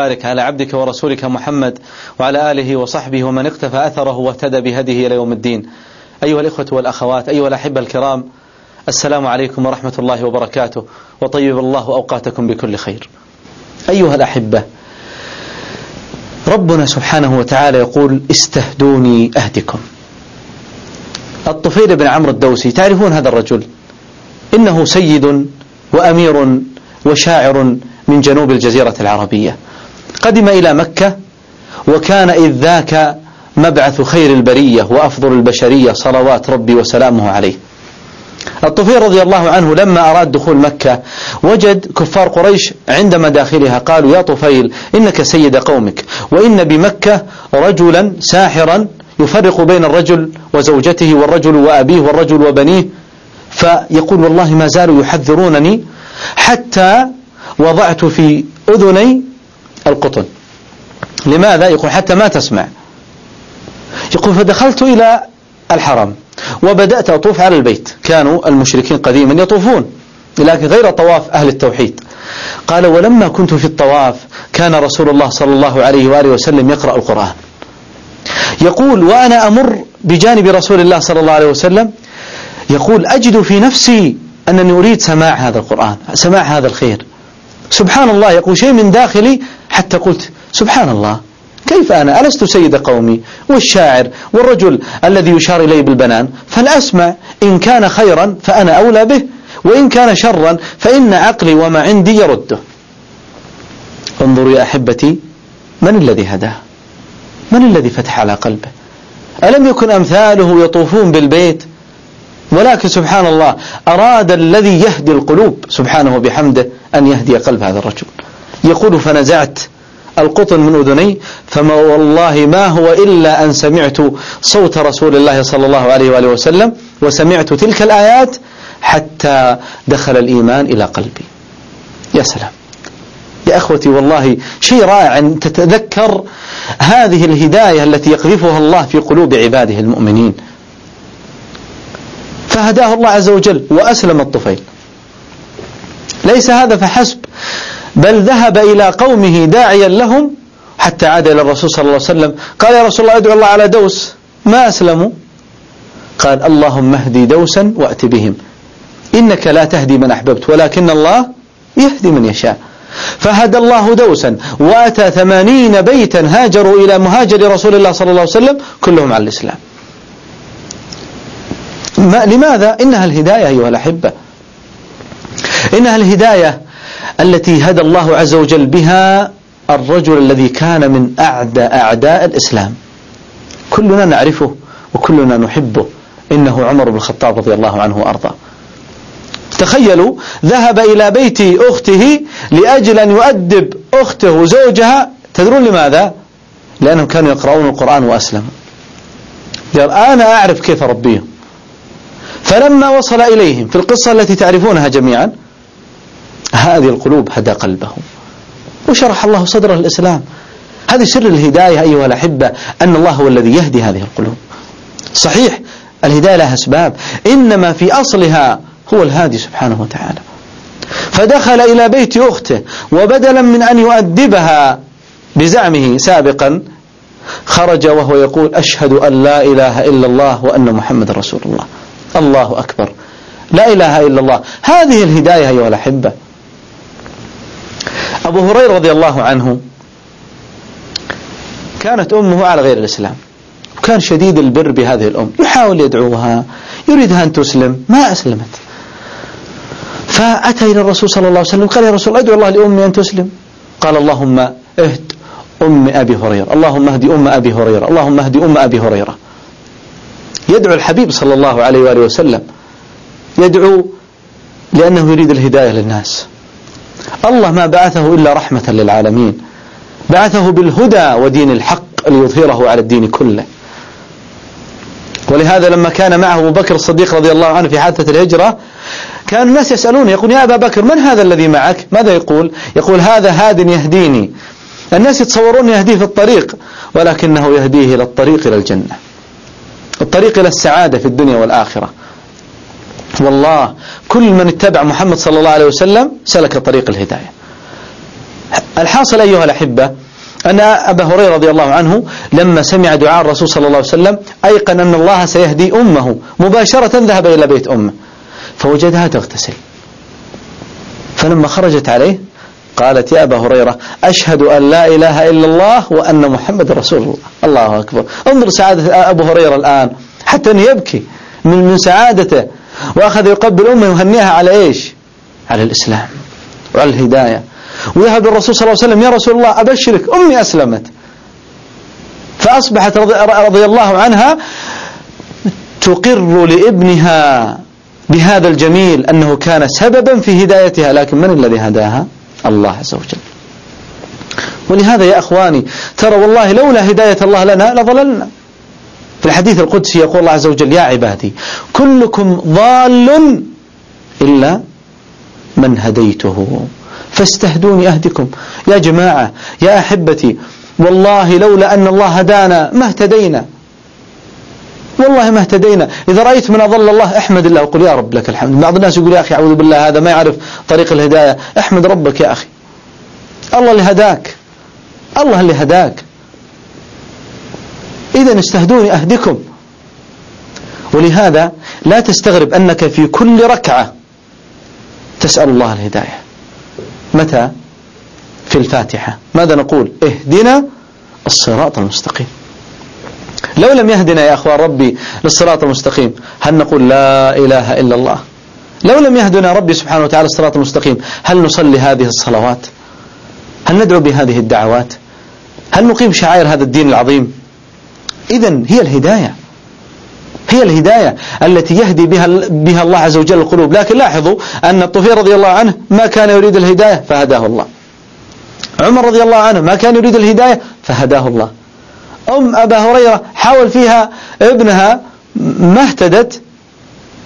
بارك على عبدك ورسولك محمد وعلى آله وصحبه ومن اقتفى أثره واهتدى بهديه إلى يوم الدين. أيها الإخوة والأخوات أيها الأحبة الكرام السلام عليكم ورحمة الله وبركاته وطيب الله أوقاتكم بكل خير. أيها الأحبة ربنا سبحانه وتعالى يقول استهدوني أهدكم. الطفيل بن عمرو الدوسي تعرفون هذا الرجل؟ إنه سيد وأمير وشاعر من جنوب الجزيرة العربية. قدم إلى مكة وكان إذ ذاك مبعث خير البرية وأفضل البشرية صلوات ربي وسلامه عليه. الطفيل رضي الله عنه لما أراد دخول مكة وجد كفار قريش عند مداخلها قالوا يا طفيل إنك سيد قومك وإن بمكة رجلا ساحرا يفرق بين الرجل وزوجته والرجل وأبيه والرجل وبنيه فيقول والله ما زالوا يحذرونني حتى وضعت في أذني القطن. لماذا؟ يقول حتى ما تسمع. يقول فدخلت إلى الحرم وبدأت أطوف على البيت. كانوا المشركين قديما يطوفون لكن غير طواف أهل التوحيد. قال ولما كنت في الطواف كان رسول الله صلى الله عليه وآله وسلم يقرأ القرآن. يقول وأنا أمر بجانب رسول الله صلى الله عليه وسلم. يقول أجد في نفسي أنني أريد سماع هذا القرآن سماع هذا الخير. سبحان الله يقول شيء من داخلي حتى قلت سبحان الله كيف أنا؟ ألست سيد قومي؟ والشاعر والرجل الذي يشار إليه بالبنان فالأسمع إن كان خيرا فأنا أولى به وإن كان شرا فإن عقلي وما عندي يرده. انظروا يا أحبتي من الذي هداه؟ من الذي فتح على قلبه؟ ألم يكن أمثاله يطوفون بالبيت؟ ولكن سبحان الله أراد الذي يهدي القلوب سبحانه وبحمده أن يهدي قلب هذا الرجل. يقول فنزعت القطن من أذني فما والله ما هو إلا أن سمعت صوت رسول الله صلى الله عليه وآله وسلم وسمعت تلك الآيات حتى دخل الإيمان إلى قلبي. يا سلام. يا أخوتي والله شيء رائع أن تتذكر هذه الهداية التي يقذفها الله في قلوب عباده المؤمنين. فهداه الله عز وجل وأسلم الطفيل. ليس هذا فحسب بل ذهب إلى قومه داعيا لهم حتى عاد إلى الرسول صلى الله عليه وسلم. قال يا رسول الله ادعو الله على دوس. ما أسلموا قال اللهم اهدي دوسا وأت بهم. إنك لا تهدي من أحببت ولكن الله يهدي من يشاء. فهدى الله دوسا وأتى ثمانين بيتا هاجروا إلى مهاجر رسول الله صلى الله عليه وسلم كلهم على الإسلام. ما لماذا؟ إنها الهداية أيها الأحبة. إنها الهداية التي هدى الله عز وجل بها الرجل الذي كان من أعداء أعداء الإسلام. كلنا نعرفه وكلنا نحبه. إنه عمر بن الخطاب رضي الله عنه وأرضاه. تخيلوا ذهب إلى بيت أخته لأجل أن يؤدب أخته وزوجها تدرون لماذا؟ لأنهم كانوا يقرؤون القرآن وأسلموا. قال أنا أعرف كيف أربيهم فلما وصل إليهم في القصة التي تعرفونها جميعا هذه القلوب هدى قلبهم وشرح الله صدره الإسلام هذه سر الهداية أيها الأحبة أن الله هو الذي يهدي هذه القلوب. صحيح الهداية لها أسباب إنما في أصلها هو الهادي سبحانه وتعالى. فدخل إلى بيت أخته وبدلا من أن يؤدبها بزعمه سابقا خرج وهو يقول أشهد أن لا إله إلا الله وأن محمد رسول الله. الله أكبر. لا إله إلا الله. هذه الهداية أيها الأحبة. أبو هريرة رضي الله عنه كانت أمه على غير الإسلام وكان شديد البر بهذه الأم يحاول يدعوها يريدها أن تسلم ما أسلمت. فأتى إلى الرسول صلى الله عليه وسلم قال يا رسول أدعو الله لأمي أن تسلم. قال اللهم اهد أم أبي هريرة اللهم اهدي أم أبي هريرة اللهم اهدي أم أبي هريرة. يدعو الحبيب صلى الله عليه وآله وسلم يدعو لأنه يريد الهداية للناس. الله ما بعثه إلا رحمة للعالمين. بعثه بالهدى ودين الحق ليظهره على الدين كله. ولهذا لما كان معه أبو بكر الصديق رضي الله عنه في حادثة الهجرة كان الناس يسألون يقول يا أبا بكر من هذا الذي معك؟ ماذا يقول؟ يقول هذا هاد يهديني. الناس يتصورون يهديه في الطريق ولكنه يهديه إلى الطريق إلى الجنة. الطريق إلى السعادة في الدنيا والآخرة. والله كل من اتبع محمد صلى الله عليه وسلم سلك طريق الهداية. الحاصل أيها الأحبة أن أبا هريرة رضي الله عنه لما سمع دعاء الرسول صلى الله عليه وسلم أيقن أن الله سيهدي أمه مباشرة ذهب إلى بيت أمه فوجدها تغتسل. فلما خرجت عليه قالت يا أبا هريرة أشهد أن لا إله إلا الله وأن محمد رسول الله. الله أكبر. انظر سعادة أبو هريرة الآن حتى أنه يبكي من من سعادته. وأخذ يقبل أمه ويهنيها على إيش؟ على الإسلام وعلى الهداية. ويذهب للرسول صلى الله عليه وسلم يا رسول الله أبشرك أمي أسلمت. فأصبحت رضي, رضي الله عنها تقر لابنها بهذا الجميل أنه كان سببا في هدايتها لكن من الذي هداها؟ الله عز وجل. ولهذا يا أخواني ترى والله لولا هداية الله لنا لضللنا. في الحديث القدسي يقول الله عز وجل يا عبادي كلكم ضال إلا من هديته فاستهدوني أهدكم. يا جماعة يا أحبتي والله لولا أن الله هدانا ما اهتدينا. والله ما اهتدينا. إذا رأيت من أضل الله أحمد الله. وقل يا رب لك الحمد. بعض الناس يقول يا أخي أعوذ بالله هذا ما يعرف طريق الهداية. أحمد ربك يا أخي. الله اللي هداك. الله اللي هداك. إذا استهدوني أهدكم. ولهذا لا تستغرب أنك في كل ركعة تسأل الله الهداية. متى؟ في الفاتحة. ماذا نقول؟ اهدنا الصراط المستقيم. لو لم يهدنا يا أخوان ربي للصراط المستقيم هل نقول لا إله إلا الله؟ لو لم يهدنا ربي سبحانه وتعالى الصراط المستقيم هل نصلي هذه الصلوات؟ هل ندعو بهذه الدعوات؟ هل نقيم شعائر هذا الدين العظيم؟ إذا هي الهداية. هي الهداية التي يهدي بها بها الله عز وجل القلوب. لكن لاحظوا أن الطفيل رضي الله عنه ما كان يريد الهداية فهداه الله. عمر رضي الله عنه ما كان يريد الهداية فهداه الله. أم أبا هريرة حاول فيها ابنها ما اهتدت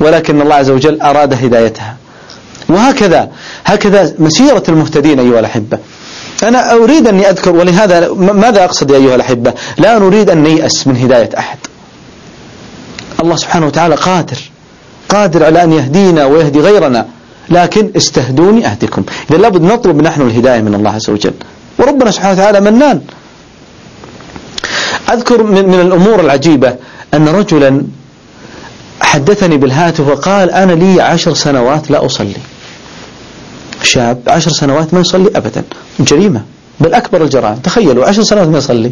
ولكن الله عز وجل أراد هدايتها. وهكذا هكذا مسيرة المهتدين أيها الأحبة. أنا أريد أني أذكر ولهذا ماذا أقصد يا أيها الأحبة؟ لا نريد أن نيأس من هداية أحد. الله سبحانه وتعالى قادر قادر على أن يهدينا ويهدي غيرنا لكن استهدوني أهدكم إذا لابد نطلب نحن الهداية من الله عز وجل. وربنا سبحانه وتعالى منان. أذكر من, من الأمور العجيبة أن رجلا حدثني بالهاتف وقال أنا لي عشر سنوات لا أصلي. شاب عشر سنوات ما يصلي أبدا جريمة بل أكبر الجرائم تخيلوا عشر سنوات ما يصلي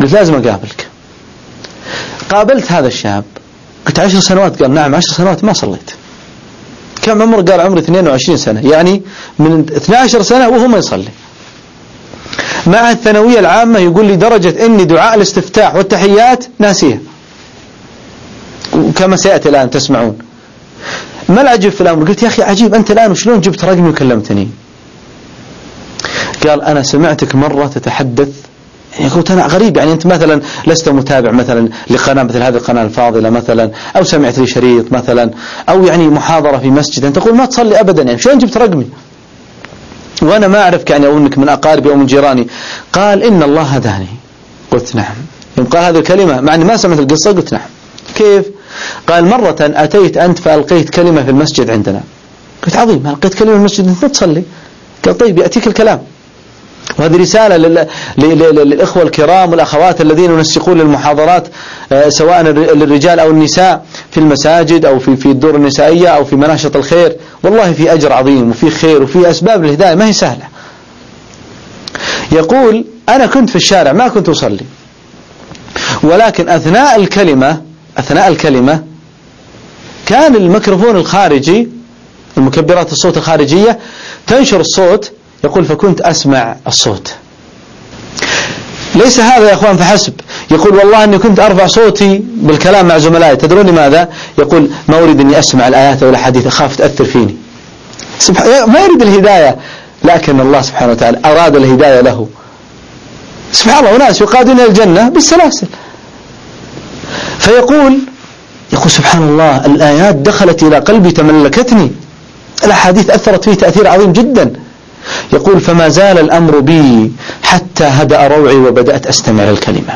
قلت لازم أقابلك. قابلت هذا الشاب قلت عشر سنوات قال نعم عشر سنوات ما صليت. كم عمره قال عمري 22 سنة يعني من 12 سنة وهو ما يصلي. مع الثانوية العامة يقول لي درجة إني دعاء الاستفتاح والتحيات ناسية. كما سيأتي الآن تسمعون. ما العجب في الأمر؟ قلت يا أخي عجيب أنت الآن وشلون جبت رقمي وكلمتني؟ قال أنا سمعتك مرة تتحدث. يعني قلت أنا غريب يعني أنت مثلا لست متابع مثلا لقناة مثل هذه القناة الفاضلة مثلا أو سمعت لي شريط مثلا أو يعني محاضرة في مسجد. أنت تقول ما تصلي أبدا يعني شلون جبت رقمي؟ وأنا ما أعرفك يعني أو أنك من أقاربي أو من جيراني. قال إن الله هداني. قلت نعم. يوم قال هذه الكلمة مع أني ما سمعت القصة قلت نعم. كيف؟ قال مرة أتيت أنت فألقيت كلمة في المسجد عندنا. قلت عظيم ألقيت كلمة في المسجد أنت ما تصلي. قال طيب يأتيك الكلام. وهذه رسالة للإخوة الكرام والأخوات الذين ينسقون للمحاضرات آه، سواء للرجال أو النساء في المساجد أو في في الدور النسائية أو في مناشط الخير. والله في أجر عظيم وفي خير وفي أسباب للهداية ما هي سهلة. يقول أنا كنت في الشارع ما كنت أصلي. ولكن أثناء الكلمة أثناء الكلمة كان الميكروفون الخارجي المكبرات الصوت الخارجية تنشر الصوت يقول فكنت أسمع الصوت. ليس هذا يا أخوان فحسب. يقول والله أني كنت أرفع صوتي بالكلام مع زملائي. تدرون لماذا يقول ما أريد أني أسمع الآيات أو الحديث أخاف تأثر فيني. ما يريد الهداية لكن الله سبحانه وتعالى أراد الهداية له. سبحان الله وناس يقادون الجنة بالسلاسل. فيقول يقول سبحان الله الآيات دخلت إلى قلبي تملكتني. الأحاديث أثرت فيه تأثير عظيم جدا. يقول فما زال الأمر بي حتى هدأ روعي وبدأت أستمع الكلمة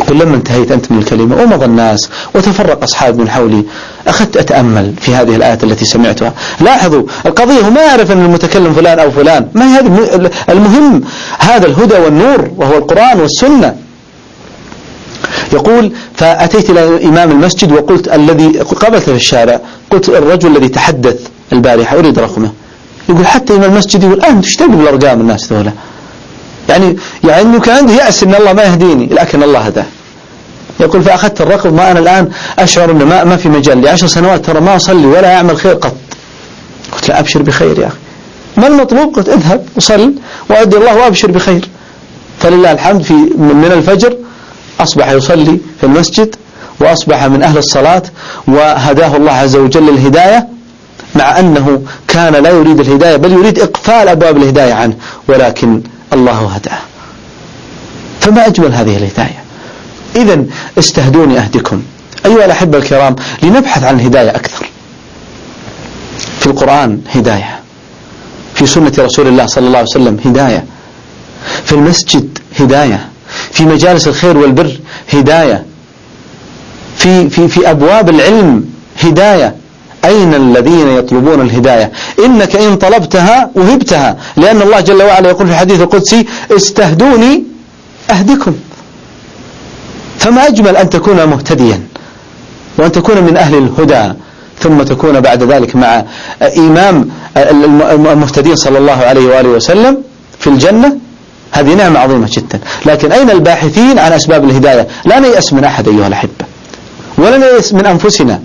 يقول لما انتهيت أنت من الكلمة ومضى الناس وتفرق أصحابي من حولي أخذت أتأمل في هذه الآيات التي سمعتها. لاحظوا القضية هو ما يعرف أن المتكلم فلان أو فلان. ما هذه؟ المهم هذا الهدى والنور وهو القرآن والسنة. يقول فأتيت إلى إمام المسجد وقلت الذي قابلته في الشارع قلت الرجل الذي تحدث البارحة أريد رقمه. يقول حتى إمام المسجد يقول أنت تشتغل بالأرقام الناس ذولا؟ يعني يعني كان عنده يأس أن الله ما يهديني لكن الله هداه. يقول فأخذت الرقم ما أنا الآن أشعر أن ما, ما في مجال لعشر سنوات ترى ما أصلي ولا أعمل خير قط. قلت لا أبشر بخير يا أخي. ما المطلوب؟ قلت اذهب وصل وأدي الله وأبشر بخير. فلله الحمد في من الفجر أصبح يصلي في المسجد وأصبح من أهل الصلاة وهداه الله عز وجل الهداية مع أنه كان لا يريد الهداية بل يريد إقفال أبواب الهداية عنه ولكن الله هداه. فما أجمل هذه الهداية؟ إذا استهدوني أهدكم. أيها الأحبة الكرام لنبحث عن الهداية أكثر. في القرآن هداية. في سنة رسول الله صلى الله عليه وسلم هداية. في المسجد هداية. في مجالس الخير والبر هداية. في, في, في أبواب العلم هداية. أين الذين يطلبون الهداية؟ إنك إن طلبتها وهبتها. لأن الله جل وعلا يقول في الحديث القدسي استهدوني أهدكم. فما أجمل أن تكون مهتديا وأن تكون من أهل الهدى ثم تكون بعد ذلك مع إمام المهتدين صلى الله عليه وآله وسلم في الجنة. هذه نعمة عظيمة جدا. لكن أين الباحثين عن أسباب الهداية؟ لا نيأس من أحد أيها الأحبة. ولا نيأس من أنفسنا.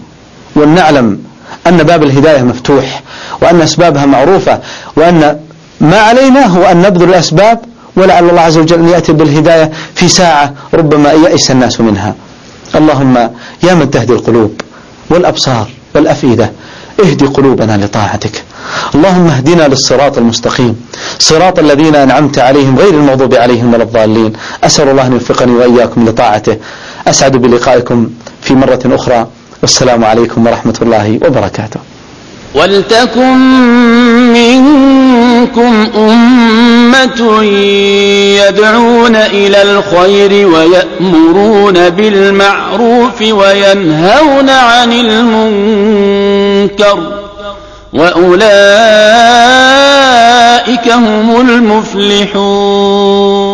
ولنعلم أن باب الهداية مفتوح وأن أسبابها معروفة وأن ما علينا هو أن نبذل الأسباب ولعل الله عز وجل أن يأتي بالهداية في ساعة ربما يأس الناس منها. اللهم يا من تهدي القلوب والأبصار والأفئدة اهدي قلوبنا لطاعتك. اللهم اهدنا للصراط المستقيم. صراط الذين أنعمت عليهم غير المغضوب عليهم ولا الضالين. أسأل الله أن يوفقني وإياكم لطاعته. أسعد بلقائكم في مرة أخرى. والسلام عليكم ورحمة الله وبركاته. ولتكن منكم أمة يدعون إلى الخير ويأمرون بالمعروف وينهون عن المنكر. وأولئك هم المفلحون